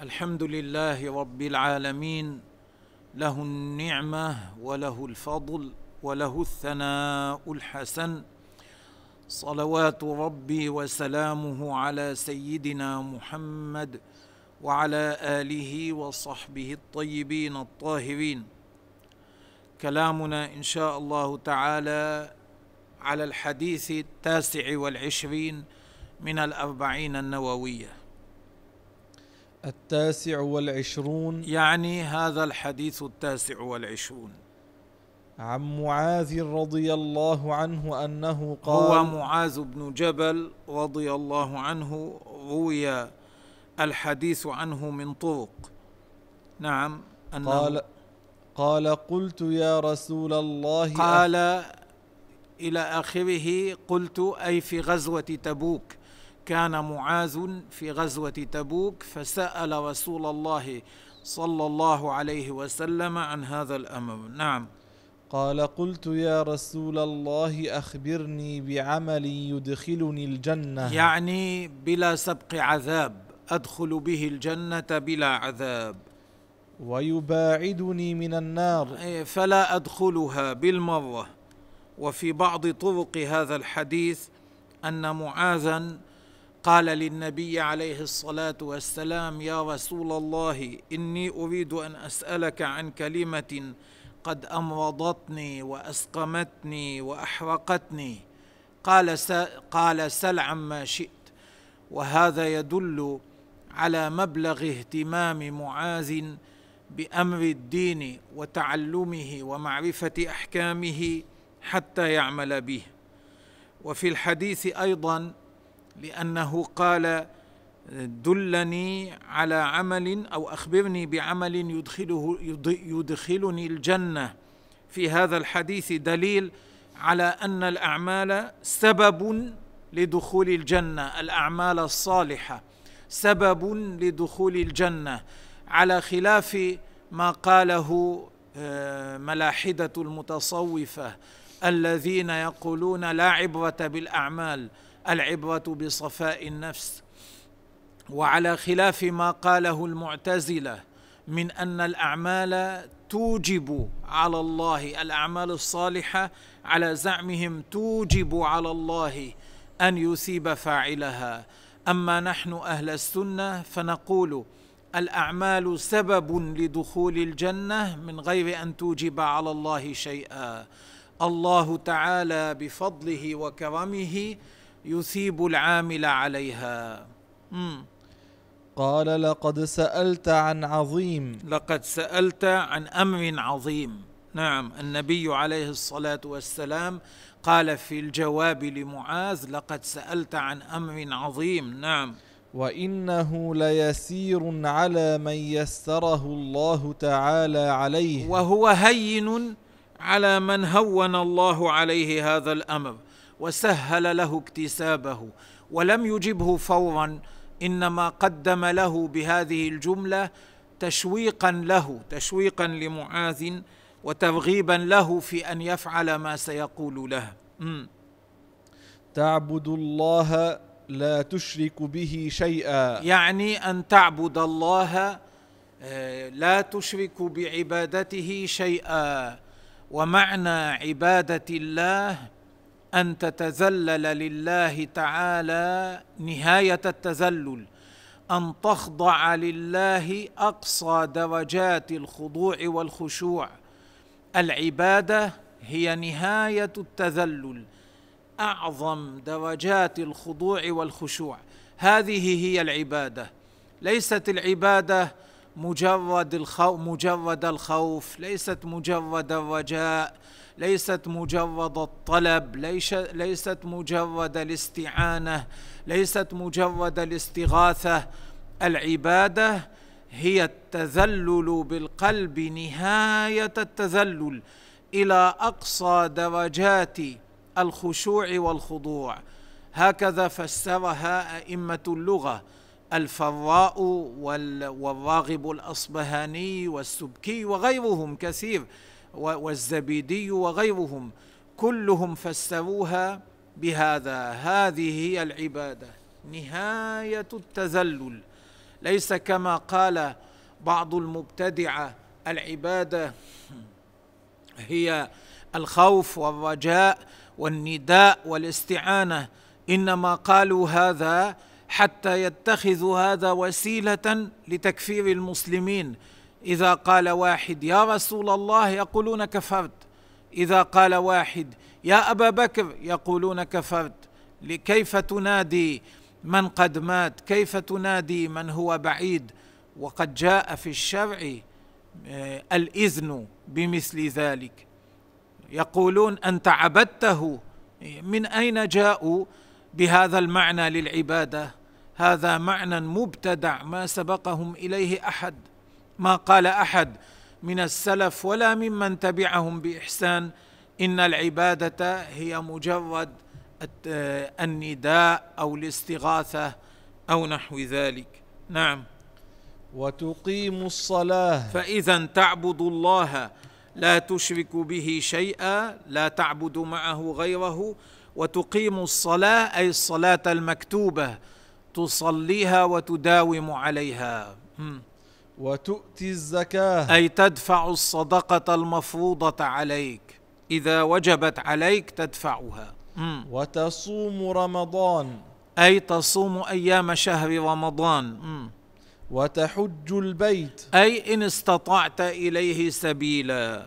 الحمد لله رب العالمين له النعمة وله الفضل وله الثناء الحسن. صلوات ربي وسلامه على سيدنا محمد وعلى آله وصحبه الطيبين الطاهرين. كلامنا إن شاء الله تعالى على الحديث التاسع والعشرين من الأربعين النووية. التاسع والعشرون. يعني هذا الحديث التاسع والعشرون. عن معاذ رضي الله عنه أنه قال هو معاذ بن جبل رضي الله عنه روي الحديث عنه من طرق. نعم أنه قال قال قلت يا رسول الله قال إلى آخره قلت أي في غزوة تبوك. كان معاذ في غزوة تبوك فسأل رسول الله صلى الله عليه وسلم عن هذا الأمر. نعم. قال قلت يا رسول الله أخبرني بعمل يدخلني الجنة. يعني بلا سبق عذاب أدخل به الجنة بلا عذاب. ويباعدني من النار. إيه، فلا أدخلها بالمرة وفي بعض طرق هذا الحديث أن معاذا قال للنبي عليه الصلاة والسلام يا رسول الله إني أريد أن أسألك عن كلمة قد أمرضتني وأسقمتني وأحرقتني. قال قال سل عما شئت. وهذا يدل على مبلغ اهتمام معاذ بأمر الدين وتعلمه ومعرفة أحكامه حتى يعمل به. وفي الحديث أيضا لأنه قال دلني على عمل أو أخبرني بعمل يدخله يدخلني الجنة. في هذا الحديث دليل على أن الأعمال سبب لدخول الجنة الأعمال الصالحة سبب لدخول الجنة. على خلاف ما قاله آه، ملاحدة المتصوفة الذين يقولون لا عبرة بالأعمال. العبرة بصفاء النفس. وعلى خلاف ما قاله المعتزلة من أن الأعمال توجب على الله الأعمال الصالحة على زعمهم توجب على الله أن يثيب فاعلها. أما نحن أهل السنة فنقول الأعمال سبب لدخول الجنة من غير أن توجب على الله شيئا. الله تعالى بفضله وكرمه يثيب العامل عليها. مم. قال لقد سألت عن عظيم. لقد سألت عن أمر عظيم. نعم النبي عليه الصلاة والسلام قال في الجواب لمعاذ لقد سألت عن أمر عظيم. نعم. وإنه ليسير على من يسره الله تعالى عليه. وهو هين على من هون الله عليه هذا الأمر. وسهل له اكتسابه ولم يجبه فورا إنما قدم له بهذه الجملة تشويقا له تشويقا لمعاذ وترغيبا له في أن يفعل ما سيقول له. م. تعبد الله لا تشرك به شيئا. يعني أن تعبد الله آه، لا تشرك بعبادته شيئا. ومعنى عبادة الله أن تتذلل لله تعالى نهاية التذلل أن تخضع لله أقصى درجات الخضوع والخشوع. العبادة هي نهاية التذلل أعظم درجات الخضوع والخشوع. هذه هي العبادة. ليست العبادة مجرد الخوف مجرد الخوف ليست مجرد الرجاء ليست مجرد الطلب ليس ليست مجرد الاستعانة ليست مجرد الاستغاثة. العبادة هي التذلل بالقلب نهاية التذلل إلى أقصى درجات الخشوع والخضوع. هكذا فسرها أئمة اللغة. الفراء والراغب الأصبهاني والسبكي وغيرهم كثير والزبيدي وغيرهم كلهم فسروها بهذا. هذه هي العبادة نهاية التذلل. ليس كما قال بعض المبتدعه العبادة هي الخوف والرجاء والنداء والاستعانة. إنما قالوا هذا حتى يتخذوا هذا وسيلة لتكفير المسلمين. إذا قال واحد يا رسول الله يقولون كفرت. إذا قال واحد يا أبا بكر يقولون كفرت. كيف تنادي من قد مات؟ كيف تنادي من هو بعيد؟ وقد جاء في الشرع آه، الإذن بمثل ذلك. يقولون أنت عبدته. من أين جاءوا بهذا المعنى للعبادة؟ هذا معنى مبتدع ما سبقهم إليه أحد. ما قال أحد من السلف ولا ممن تبعهم بإحسان إن العبادة هي مجرد النداء أو الاستغاثة أو نحو ذلك. نعم. وتقيم الصلاة. فإذا تعبد الله لا تشرك به شيئا لا تعبد معه غيره. وتقيم الصلاة أي الصلاة المكتوبة تصليها وتداوم عليها. وتؤتي الزكاة. أي تدفع الصدقة المفروضة عليك. إذا وجبت عليك تدفعها. وتصوم رمضان. أي تصوم أيام شهر رمضان. وتحج البيت. أي إن استطعت إليه سبيلا.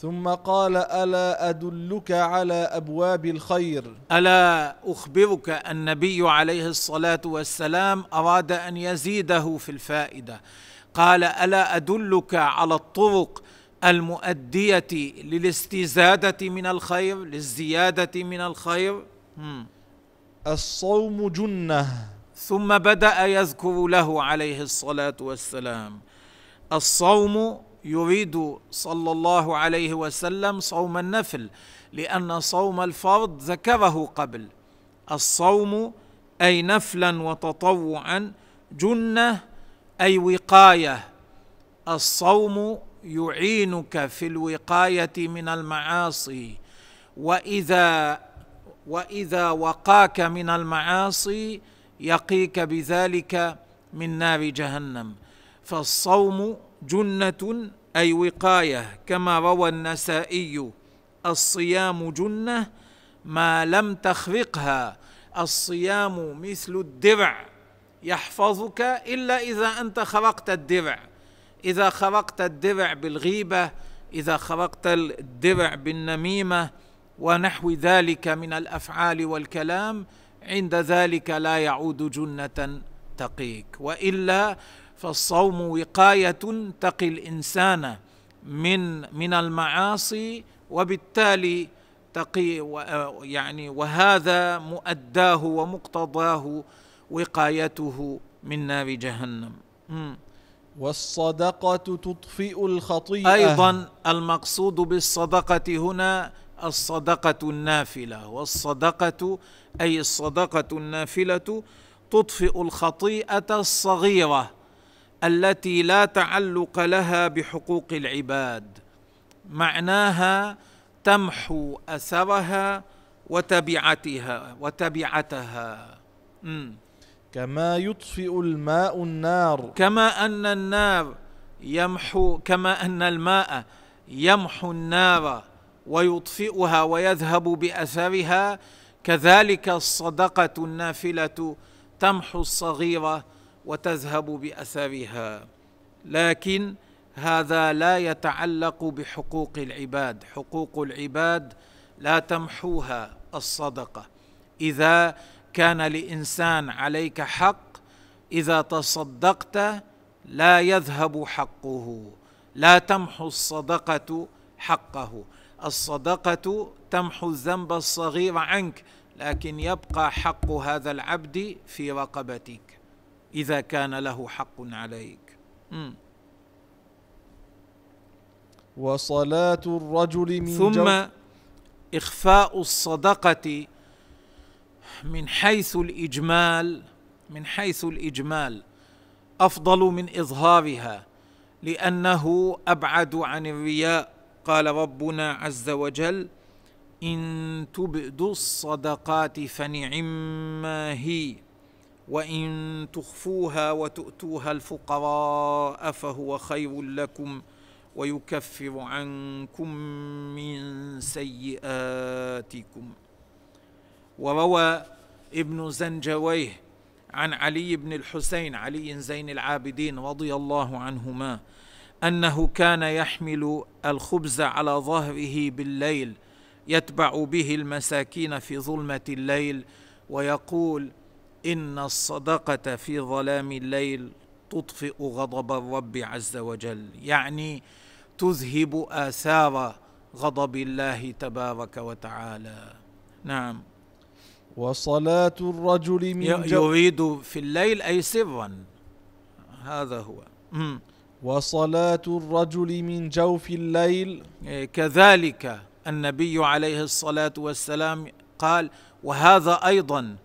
ثم قال ألا أدلك على أبواب الخير؟ ألا أخبرك النبي عليه الصلاة والسلام أراد أن يزيده في الفائدة. قال ألا أدلك على الطرق المؤدية للاستزادة من الخير للزيادة من الخير؟ الصوم جنة. ثم بدأ يذكر له عليه الصلاة والسلام. الصوم يريد صلى الله عليه وسلم صوم النفل لأن صوم الفرض ذكره قبل. الصوم أي نفلا وتطوعا جنة أي وقاية. الصوم يعينك في الوقاية من المعاصي. وإذا وإذا وقاك من المعاصي يقيك بذلك من نار جهنم. فالصوم جنة أي وقاية كما روى النسائي الصيام جنة ما لم تخرقها الصيام مثل الدرع يحفظك إلا إذا أنت خرقت الدرع إذا خرقت الدرع بالغيبة إذا خرقت الدرع بالنميمة ونحو ذلك من الأفعال والكلام عند ذلك لا يعود جنة تقيك. وإلا فالصوم وقاية تقي الإنسان من من المعاصي وبالتالي تقي يعني وهذا مؤداه ومقتضاه وقايته من نار جهنم. والصدقة تطفئ الخطيئة. أيضا المقصود بالصدقة هنا الصدقة النافلة. والصدقة أي الصدقة النافلة تطفئ الخطيئة الصغيرة. التي لا تعلق لها بحقوق العباد. معناها تمحو أثرها وتبعتها وتبعتها. كما يطفئ الماء النار. كما أن النار يمحو كما أن الماء يمحو النار ويطفئها ويذهب بأثرها كذلك الصدقة النافلة تمحو الصغيرة وتذهب بأثرها. لكن هذا لا يتعلق بحقوق العباد. حقوق العباد لا تمحوها الصدقة. إذا كان لانسان عليك حق إذا تصدقت لا يذهب حقه. لا تمحو الصدقة حقه. الصدقة تمحو الذنب الصغير عنك لكن يبقى حق هذا العبد في رقبتك. إذا كان له حق عليك. م. وصلاة الرجل من ثم جو إخفاء الصدقة من حيث الإجمال من حيث الإجمال أفضل من إظهارها لأنه أبعد عن الرياء. قال ربنا عز وجل إن تبدوا الصدقات فنعما هي. وإن تخفوها وتؤتوها الفقراء فهو خير لكم ويكفر عنكم من سيئاتكم. وروى ابن زنجويه عن علي بن الحسين علي زين العابدين رضي الله عنهما أنه كان يحمل الخبز على ظهره بالليل يتبع به المساكين في ظلمة الليل ويقول إن الصدقة في ظلام الليل تطفئ غضب الرب عز وجل يعني تذهب آثار غضب الله تبارك وتعالى. نعم. وصلاة الرجل من يريد في الليل أي سرا. هذا هو. مم. وصلاة الرجل من جوف الليل. إيه، كذلك النبي عليه الصلاة والسلام قال وهذا أيضا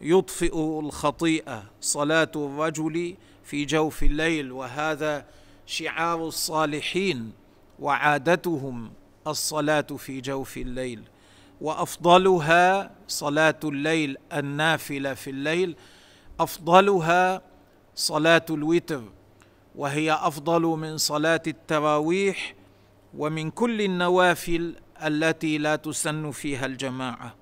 يطفئ الخطيئة صلاة الرجل في جوف الليل وهذا شعار الصالحين وعادتهم الصلاة في جوف الليل. وأفضلها صلاة الليل النافلة في الليل أفضلها صلاة الوتر وهي أفضل من صلاة التراويح ومن كل النوافل التي لا تسن فيها الجماعة.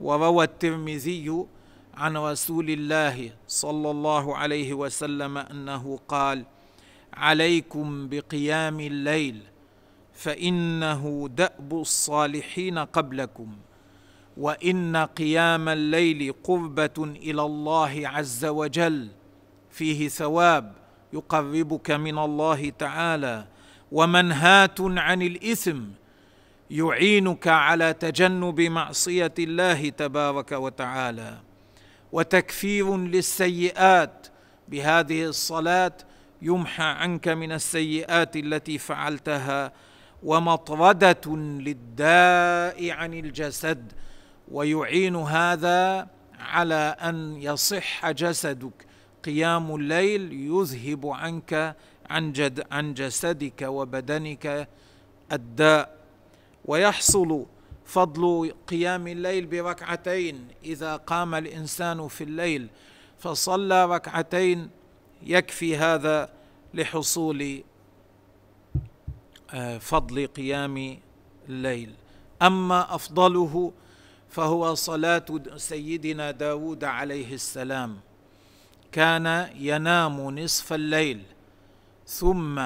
وروى الترمذي عن رسول الله صلى الله عليه وسلم أنه قال عليكم بقيام الليل فإنه دأب الصالحين قبلكم وإن قيام الليل قربة إلى الله عز وجل فيه ثواب يقربك من الله تعالى ومنهاه عن الإثم يعينك على تجنب معصية الله تبارك وتعالى وتكفير للسيئات. بهذه الصلاة يمحى عنك من السيئات التي فعلتها ومطردة للداء عن الجسد. ويعين هذا على أن يصح جسدك. قيام الليل يذهب عنك عن, جد عن جسدك وبدنك الداء. ويحصل فضل قيام الليل بركعتين إذا قام الإنسان في الليل فصلى ركعتين يكفي هذا لحصول آه، فضل قيام الليل. أما أفضله فهو صلاة سيدنا داود عليه السلام. كان ينام نصف الليل ثم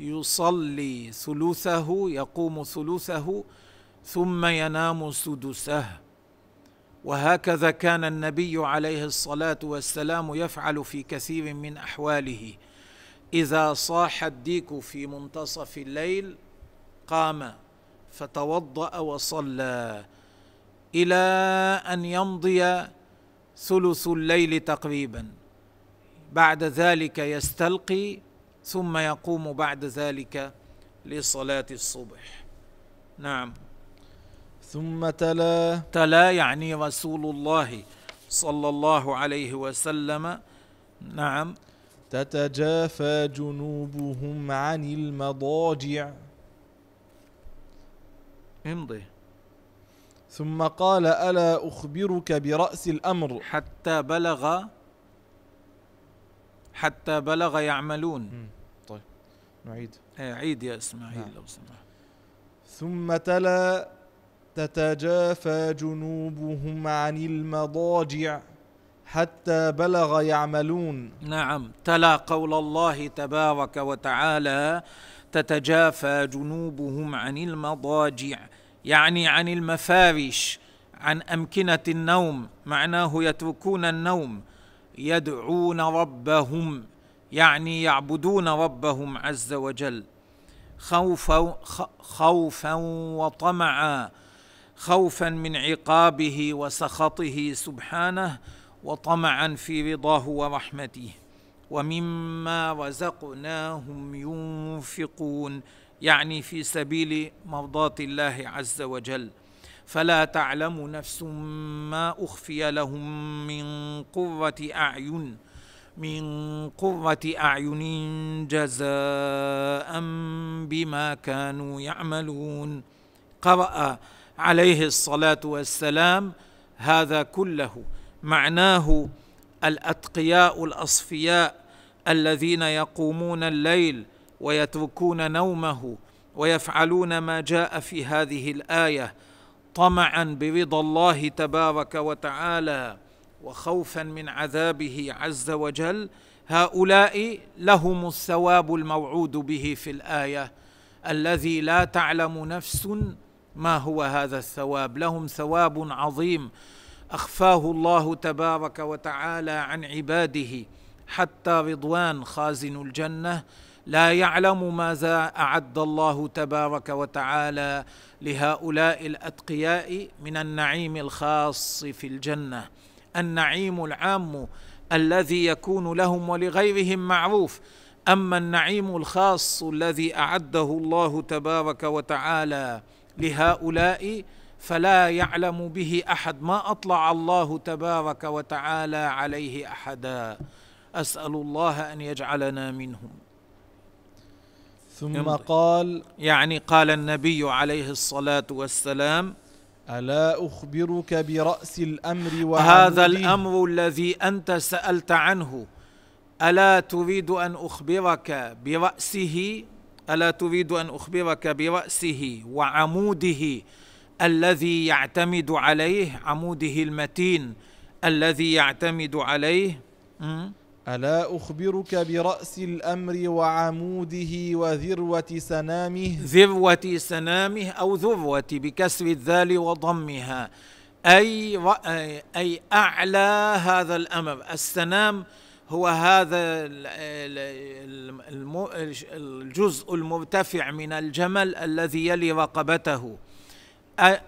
يصلي ثلثه يقوم ثلثه ثم ينام سدسه. وهكذا كان النبي عليه الصلاة والسلام يفعل في كثير من أحواله. إذا صاح الديك في منتصف الليل قام فتوضأ وصلى. إلى أن يمضي ثلث الليل تقريبا. بعد ذلك يستلقي ثم يقوم بعد ذلك لصلاة الصبح. نعم. ثم تلا. تلا يعني رسول الله صلى الله عليه وسلم. نعم. تتجافى جنوبهم عن المضاجع. امضي. ثم قال ألا أخبرك برأس الأمر؟ حتى بلغ حتى بلغ يعملون. طيب نعيد. إيه، عيد يا إسماعيل نعم. لو سمحت. ثم تلا تتجافى جنوبهم عن المضاجع حتى بلغ يعملون. نعم تلا قول الله تبارك وتعالى تتجافى جنوبهم عن المضاجع يعني عن المفارش عن أمكنة النوم معناه يتركون النوم. يدعون ربهم يعني يعبدون ربهم عز وجل. خوفا خوفا وطمعا خوفا من عقابه وسخطه سبحانه وطمعا في رضاه ورحمته. ومما رزقناهم ينفقون يعني في سبيل مرضاه الله عز وجل. فلا تعلم نفس ما أخفي لهم من قرة أعين من قرة أعين جزاء بما كانوا يعملون. قرأ عليه الصلاة والسلام هذا كله معناه الأتقياء الأصفياء الذين يقومون الليل ويتركون نومه ويفعلون ما جاء في هذه الآية. طمعا برضا الله تبارك وتعالى وخوفا من عذابه عز وجل هؤلاء لهم الثواب الموعود به في الآية. الذي لا تعلم نفس ما هو هذا الثواب. لهم ثواب عظيم. أخفاه الله تبارك وتعالى عن عباده. حتى رضوان خازن الجنة لا يعلم ماذا أعد الله تبارك وتعالى لهؤلاء الأتقياء من النعيم الخاص في الجنة. النعيم العام الذي يكون لهم ولغيرهم معروف. أما النعيم الخاص الذي أعده الله تبارك وتعالى لهؤلاء فلا يعلم به أحد ما أطلع الله تبارك وتعالى عليه أحدا. أسأل الله أن يجعلنا منهم. ثم قال يعني قال النبي عليه الصلاة والسلام ألا أخبرك برأس الأمر وعموده هذا الأمر الذي أنت سألت عنه. ألا تريد أن أخبرك برأسه؟ ألا تريد أن أخبرك برأسه وعموده الذي يعتمد عليه؟ عموده المتين الذي يعتمد عليه؟ ألا أخبرك برأس الأمر وعموده وذروة سنامه؟ ذروة سنامه أو ذروة بكسر الذال وضمها. أي أي أعلى هذا الأمر. السنام هو هذا الجزء المرتفع من الجمل الذي يلي رقبته.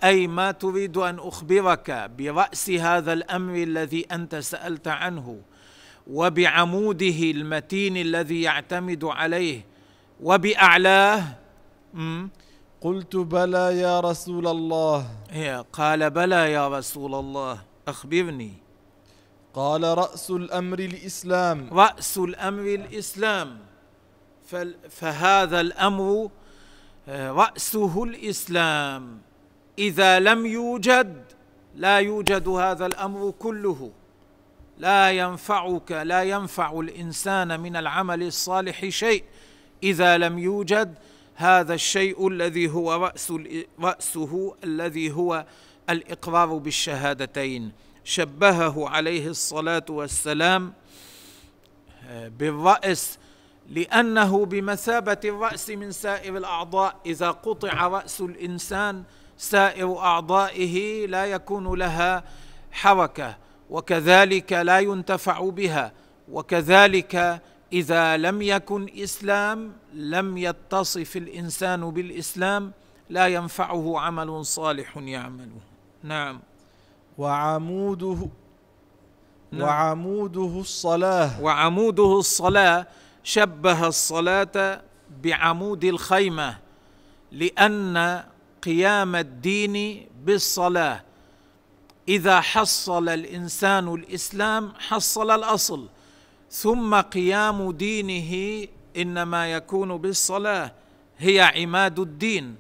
أي ما تريد أن أخبرك برأس هذا الأمر الذي أنت سألت عنه. وبعموده المتين الذي يعتمد عليه وبأعلاه قلت بلى يا رسول الله. قال بلى يا رسول الله أخبرني. قال رأس الأمر الإسلام. رأس الأمر الإسلام. فهذا الأمر آه، رأسه الإسلام. إذا لم يوجد لا يوجد هذا الأمر كله. لا ينفعك لا ينفع الإنسان من العمل الصالح شيء إذا لم يوجد هذا الشيء الذي هو رأس رأسه الذي هو الإقرار بالشهادتين. شبهه عليه الصلاة والسلام آه، بالرأس لأنه بمثابة الرأس من سائر الأعضاء. إذا قطع رأس الإنسان سائر أعضائه لا يكون لها حركة. وكذلك لا ينتفع بها وكذلك إذا لم يكن إسلام لم يتصف الإنسان بالإسلام لا ينفعه عمل صالح يعمله. نعم. وعموده نعم. وعموده الصلاة. وعموده الصلاة شبه الصلاة بعمود الخيمة لأن قيام الدين بالصلاة إذا حصل الإنسان الإسلام حصل الأصل ثم قيام دينه إنما يكون بالصلاة هي عماد الدين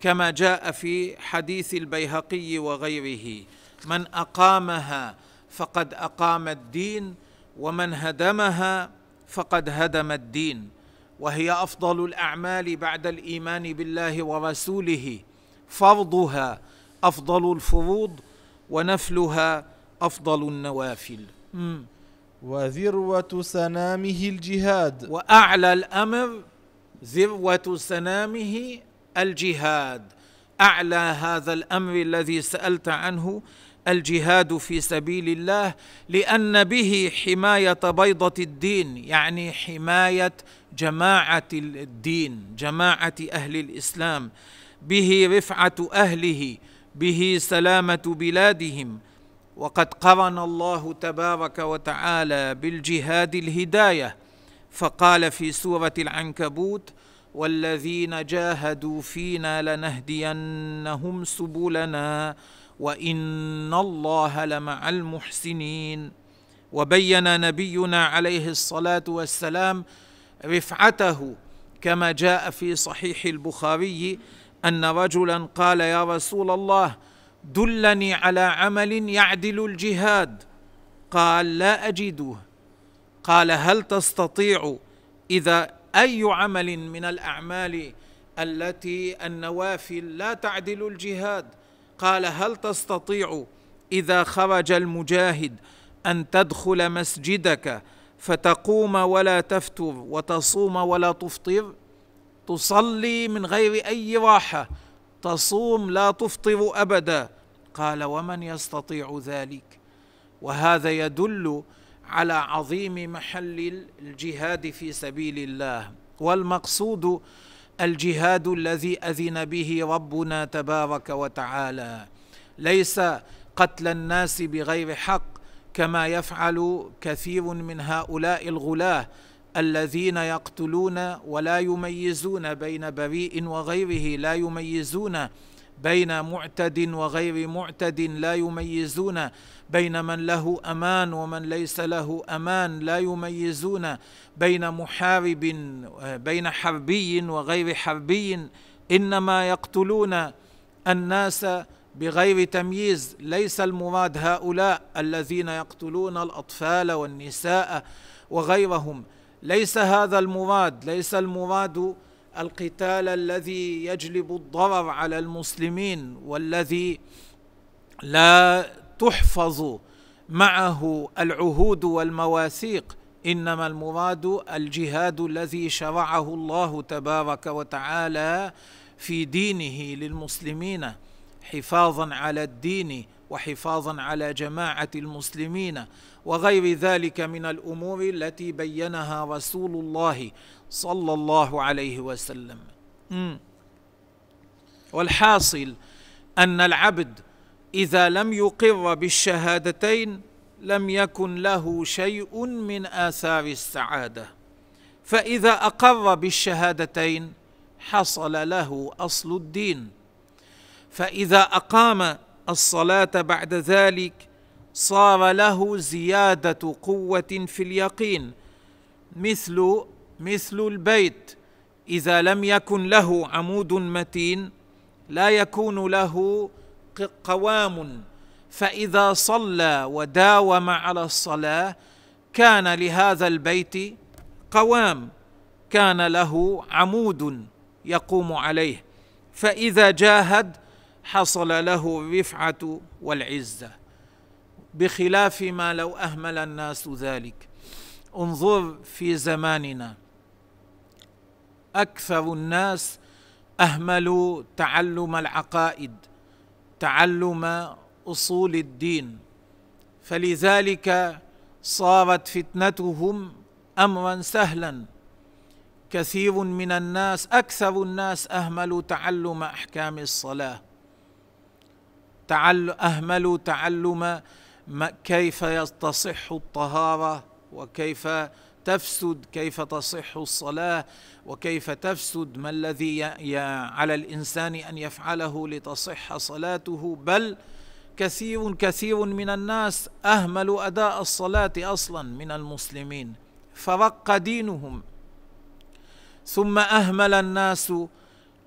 كما جاء في حديث البيهقي وغيره. من أقامها فقد أقام الدين ومن هدمها فقد هدم الدين. وهي أفضل الأعمال بعد الإيمان بالله ورسوله فرضها أفضل الفروض ونفلها أفضل النوافل. وذروة سنامه الجهاد. وأعلى الأمر ذروة سنامه الجهاد. أعلى هذا الأمر الذي سألت عنه الجهاد في سبيل الله لأن به حماية بيضة الدين يعني حماية جماعة الدين جماعة أهل الإسلام. به رفعة أهله به سلامة بلادهم. وقد قرن الله تبارك وتعالى بالجهاد الهداية. فقال في سورة العنكبوت والذين جاهدوا فينا لنهدينهم سبلنا وإن الله لمع المحسنين. وبين نبينا عليه الصلاة والسلام رفعته كما جاء في صحيح البخاري أن رجلا قال يا رسول الله دلني على عمل يعدل الجهاد. قال لا أجده. قال هل تستطيع إذا أي عمل من الأعمال التي النوافل لا تعدل الجهاد؟ قال هل تستطيع إذا خرج المجاهد أن تدخل مسجدك فتقوم ولا تفتر وتصوم ولا تفطر؟ تصلي من غير أي راحة تصوم لا تفطر أبدا. قال ومن يستطيع ذلك؟ وهذا يدل على عظيم محل الجهاد في سبيل الله. والمقصود الجهاد الذي أذن به ربنا تبارك وتعالى ليس قتل الناس بغير حق كما يفعل كثير من هؤلاء الغلاة الذين يقتلون ولا يميزون بين بريء وغيره لا يميزون بين معتد وغير معتد لا يميزون بين من له أمان ومن ليس له أمان لا يميزون بين محارب بين حربي وغير حربي. إنما يقتلون الناس بغير تمييز. ليس المراد هؤلاء الذين يقتلون الأطفال والنساء وغيرهم. ليس هذا المراد ليس المراد القتال الذي يجلب الضرر على المسلمين والذي لا تحفظ معه العهود والمواثيق إنما المراد الجهاد الذي شرعه الله تبارك وتعالى في دينه للمسلمين حفاظا على الدين وحفاظا على جماعة المسلمين. وغير ذلك من الأمور التي بينها رسول الله صلى الله عليه وسلم. والحاصل أن العبد إذا لم يقر بالشهادتين لم يكن له شيء من آثار السعادة. فإذا أقر بالشهادتين حصل له أصل الدين. فإذا أقام الصلاة بعد ذلك صار له زيادة قوة في اليقين مثل مثل البيت. إذا لم يكن له عمود متين لا يكون له قوام. فإذا صلى وداوم على الصلاة كان لهذا البيت قوام. كان له عمود يقوم عليه. فإذا جاهد حصل له الرفعة والعزة. بخلاف ما لو أهمل الناس ذلك. انظر في زماننا. أكثر الناس أهملوا تعلم العقائد تعلم أصول الدين. فلذلك صارت فتنتهم امرا سهلا. كثير من الناس أكثر الناس أهملوا تعلم أحكام الصلاة. تعل أهملوا تعلم كيف تصح الطهارة وكيف تفسد كيف تصح الصلاة وكيف تفسد ما الذي على الإنسان أن يفعله لتصح صلاته؟ بل كثير كثير من الناس أهملوا أداء الصلاة أصلا من المسلمين فرق دينهم. ثم أهمل الناس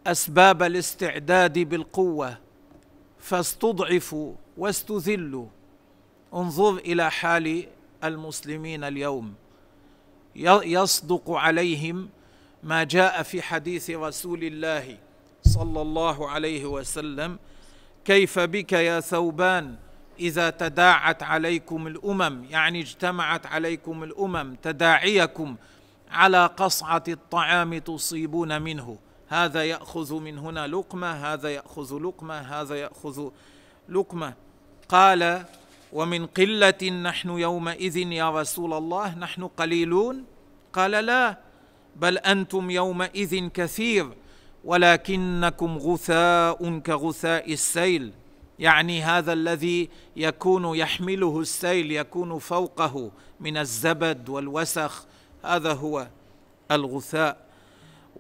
أسباب الاستعداد بالقوة فاستضعفوا واستذلوا. انظر إلى حال المسلمين اليوم. يصدق عليهم ما جاء في حديث رسول الله صلى الله عليه وسلم. كيف بك يا ثوبان إذا تداعت عليكم الأمم؟ يعني اجتمعت عليكم الأمم تداعيكم على قصعة الطعام تصيبون منه. هذا يأخذ من هنا لقمة هذا يأخذ لقمة هذا يأخذ لقمة. قال ومن قلة نحن يومئذ يا رسول الله نحن قليلون؟ قال لا بل أنتم يومئذ كثير ولكنكم غثاء كغثاء السيل. يعني هذا الذي يكون يحمله السيل يكون فوقه من الزبد والوسخ هذا هو الغثاء.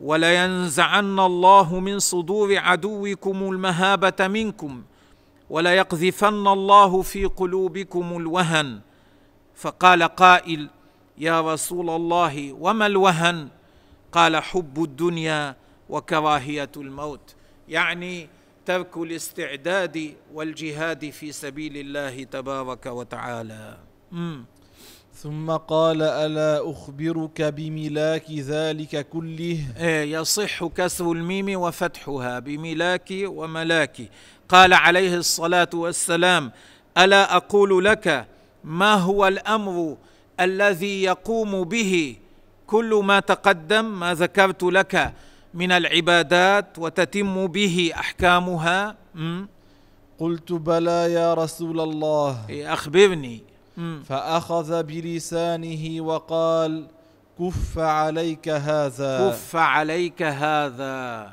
ولينزعن الله من صدور عدوكم المهابة منكم وليقذفن الله في قلوبكم الوهن. فقال قائل يا رسول الله وما الوهن؟ قال حب الدنيا وكراهية الموت. يعني ترك الاستعداد والجهاد في سبيل الله تبارك وتعالى. مم. ثم قال ألا أخبرك بملاك ذلك كله؟ إيه، يصح كسر الميم وفتحها بملاك وملاك. قال عليه الصلاة والسلام ألا أقول لك ما هو الأمر الذي يقوم به كل ما تقدم ما ذكرت لك من العبادات وتتم به أحكامها. قلت بلى يا رسول الله. أخبرني. فأخذ بلسانه وقال كف عليك هذا. كف عليك هذا.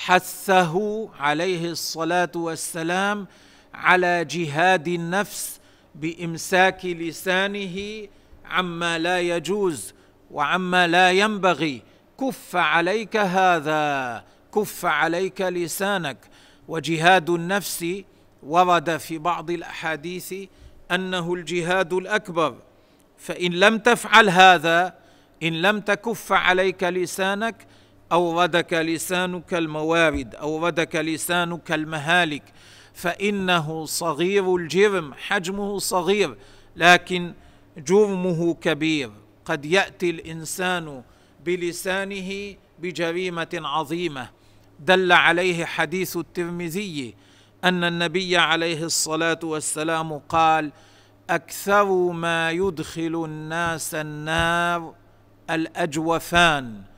حثه عليه الصلاة والسلام على جهاد النفس بإمساك لسانه عما لا يجوز وعما لا ينبغي. كف عليك هذا كف عليك لسانك. وجهاد النفس ورد في بعض الأحاديث أنه الجهاد الأكبر. فإن لم تفعل هذا إن لم تكف عليك لسانك أوردك لسانك الموارد أوردك لسانك المهالك فإنه صغير الجرم حجمه صغير لكن جرمه كبير. قد يأتي الإنسان بلسانه بجريمة عظيمة. دل عليه حديث الترمذي أن النبي عليه الصلاة والسلام قال أكثر ما يدخل الناس النار الأجوفان.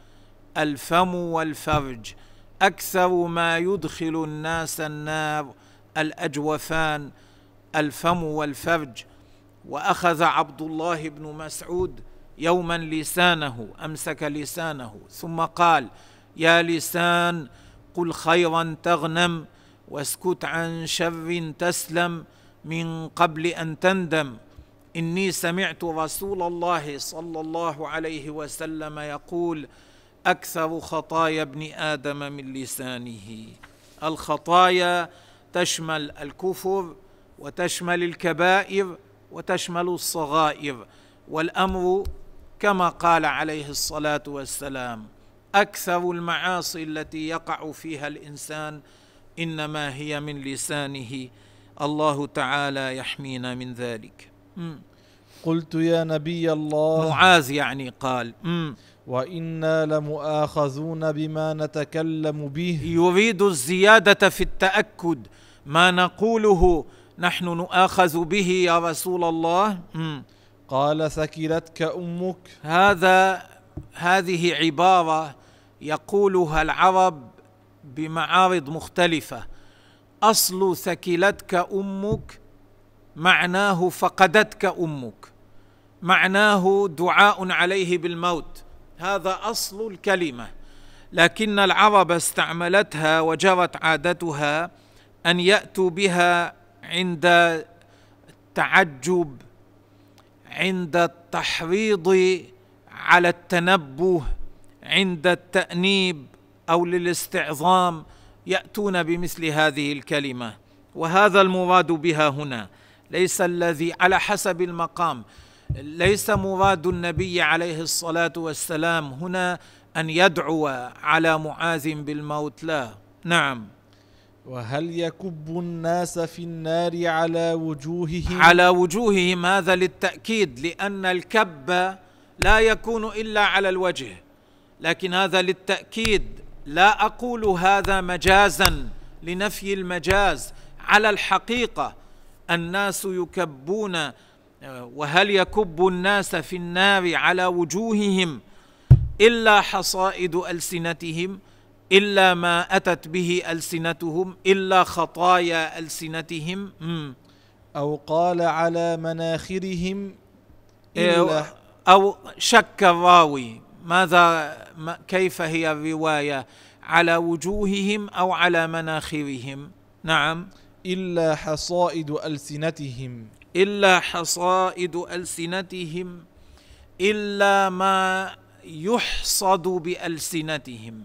الفم والفرج أكثر ما يدخل الناس النار الأجوفان الفم والفرج. وأخذ عبد الله بن مسعود يوما لسانه أمسك لسانه ثم قال يا لسان قل خيرا تغنم واسكت عن شر تسلم من قبل أن تندم. إني سمعت رسول الله صلى الله عليه وسلم يقول أكثر خطايا ابن آدم من لسانه الخطايا تشمل الكفر وتشمل الكبائر وتشمل الصغائر والأمر كما قال عليه الصلاة والسلام أكثر المعاصي التي يقع فيها الإنسان إنما هي من لسانه الله تعالى يحمينا من ذلك. قلت يا نبي الله معاذ يعني قال. وأنا لمؤاخذون بما نتكلم به. يريد الزياده في التاكد. ما نقوله نحن نؤاخذ به يا رسول الله. قال ثكلتك أمك. هذا هذه عبارة يقولها العرب بمعارض مختلفة. أصل ثكلتك أمك معناه فقدتك أمك. معناه دعاء عليه بالموت. هذا أصل الكلمة لكن العرب استعملتها وجرت عادتها أن يأتوا بها عند التعجب عند التحريض على التنبه عند التأنيب أو للاستعظام يأتون بمثل هذه الكلمة. وهذا المراد بها هنا ليس الذي على حسب المقام. ليس مراد النبي عليه الصلاة والسلام هنا أن يدعو على معاذ بالموت لا. نعم. وهل يكب الناس في النار على وجوههم؟ على وجوههم هذا للتأكيد لأن الكب لا يكون إلا على الوجه. لكن هذا للتأكيد لا أقول هذا مجازا لنفي المجاز. على الحقيقة الناس يكبون وهل يكب الناس في النار على وجوههم إلا حصائد ألسنتهم إلا ما أتت به ألسنتهم إلا خطايا ألسنتهم. أو قال على مناخرهم الا أو شك الراوي ماذا ما كيف هي الرواية؟ على وجوههم أو على مناخرهم؟ نعم. إلا حصائد ألسنتهم. إلا حصائد ألسنتهم إلا ما يحصد بألسنتهم.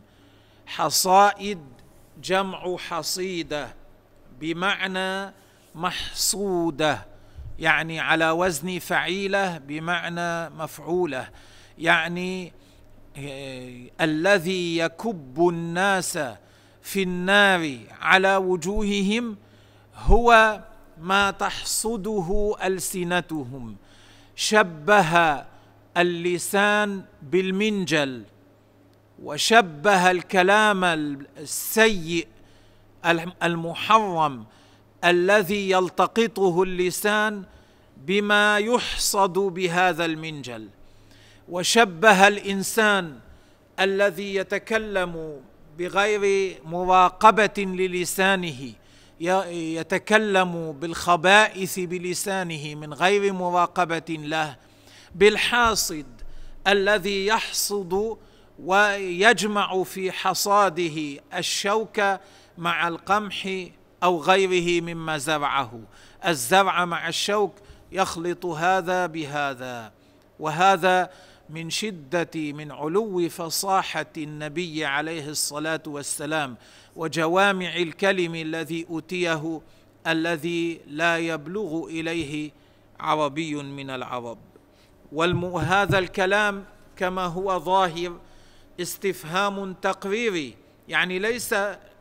حصائد جمع حصيدة بمعنى محصودة يعني على وزن فعيلة بمعنى مفعولة. يعني آه، الذي يكب الناس في النار على وجوههم هو ما تحصده ألسنتهم. شبه اللسان بالمنجل وشبه الكلام السيء المحرم الذي يلتقطه اللسان بما يحصد بهذا المنجل. وشبه الإنسان الذي يتكلم بغير مراقبة للسانه يتكلم بالخبائث بلسانه من غير مراقبة له بالحاصد الذي يحصد ويجمع في حصاده الشوك مع القمح أو غيره مما زرعه. الزرع مع الشوك يخلط هذا بهذا وهذا من شدة من علو فصاحة النبي عليه الصلاة والسلام. وجوامع الكلم الذي أوتيه الذي لا يبلغ إليه عربي من العرب. وهذا الكلام كما هو ظاهر استفهام تقريري. يعني ليس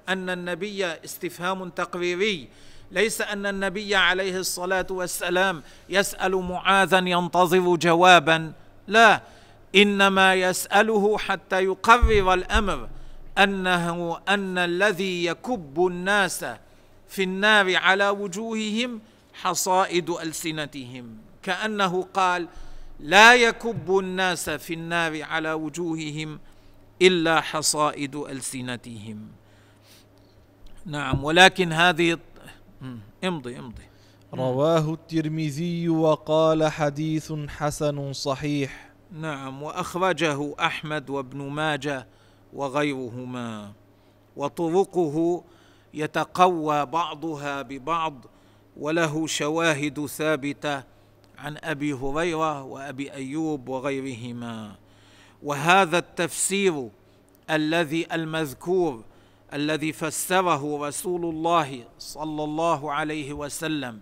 أن النبي استفهام تقريري. ليس أن النبي عليه الصلاة والسلام يسأل معاذا ينتظر جوابا. لا إنما يسأله حتى يقرر الأمر. أنه أن الذي يكب الناس في النار على وجوههم حصائد ألسنتهم. كأنه قال لا يكب الناس في النار على وجوههم إلا حصائد ألسنتهم. نعم ولكن هذه امضي امضي. رواه الترمذي وقال حديث حسن صحيح. نعم وأخرجه أحمد وابن ماجه وغيرهما وطرقه يتقوى بعضها ببعض وله شواهد ثابتة عن أبي هريرة وأبي أيوب وغيرهما. وهذا التفسير الذي المذكور الذي فسره رسول الله صلى الله عليه وسلم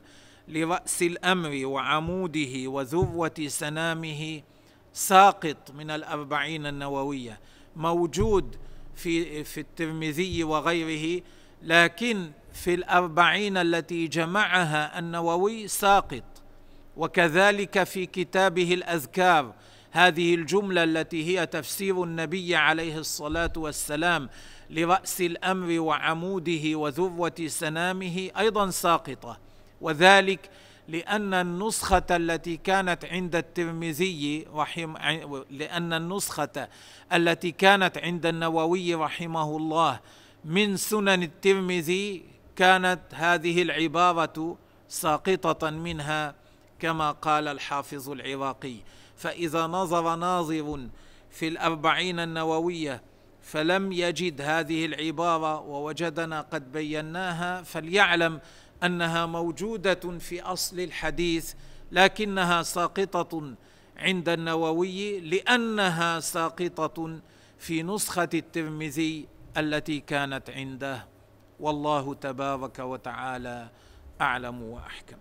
لرأس الأمر وعموده وذروة سنامه ساقط من الأربعين النووية. موجود في في الترمذي وغيره لكن في الأربعين التي جمعها النووي ساقط. وكذلك في كتابه الأذكار هذه الجملة التي هي تفسير النبي عليه الصلاة والسلام لرأس الأمر وعموده وذروة سنامه أيضا ساقطة. وذلك لأن النسخة التي كانت عند الترمذي رحم لأن النسخة التي كانت عند النووي رحمه الله من سنن الترمذي كانت هذه العبارة ساقطة منها كما قال الحافظ العراقي. فإذا نظر ناظر في الأربعين النووية فلم يجد هذه العبارة ووجدنا قد بيناها فليعلم أنها موجودة في أصل الحديث لكنها ساقطة عند النووي لأنها ساقطة في نسخة الترمذي التي كانت عنده. والله تبارك وتعالى أعلم وأحكم.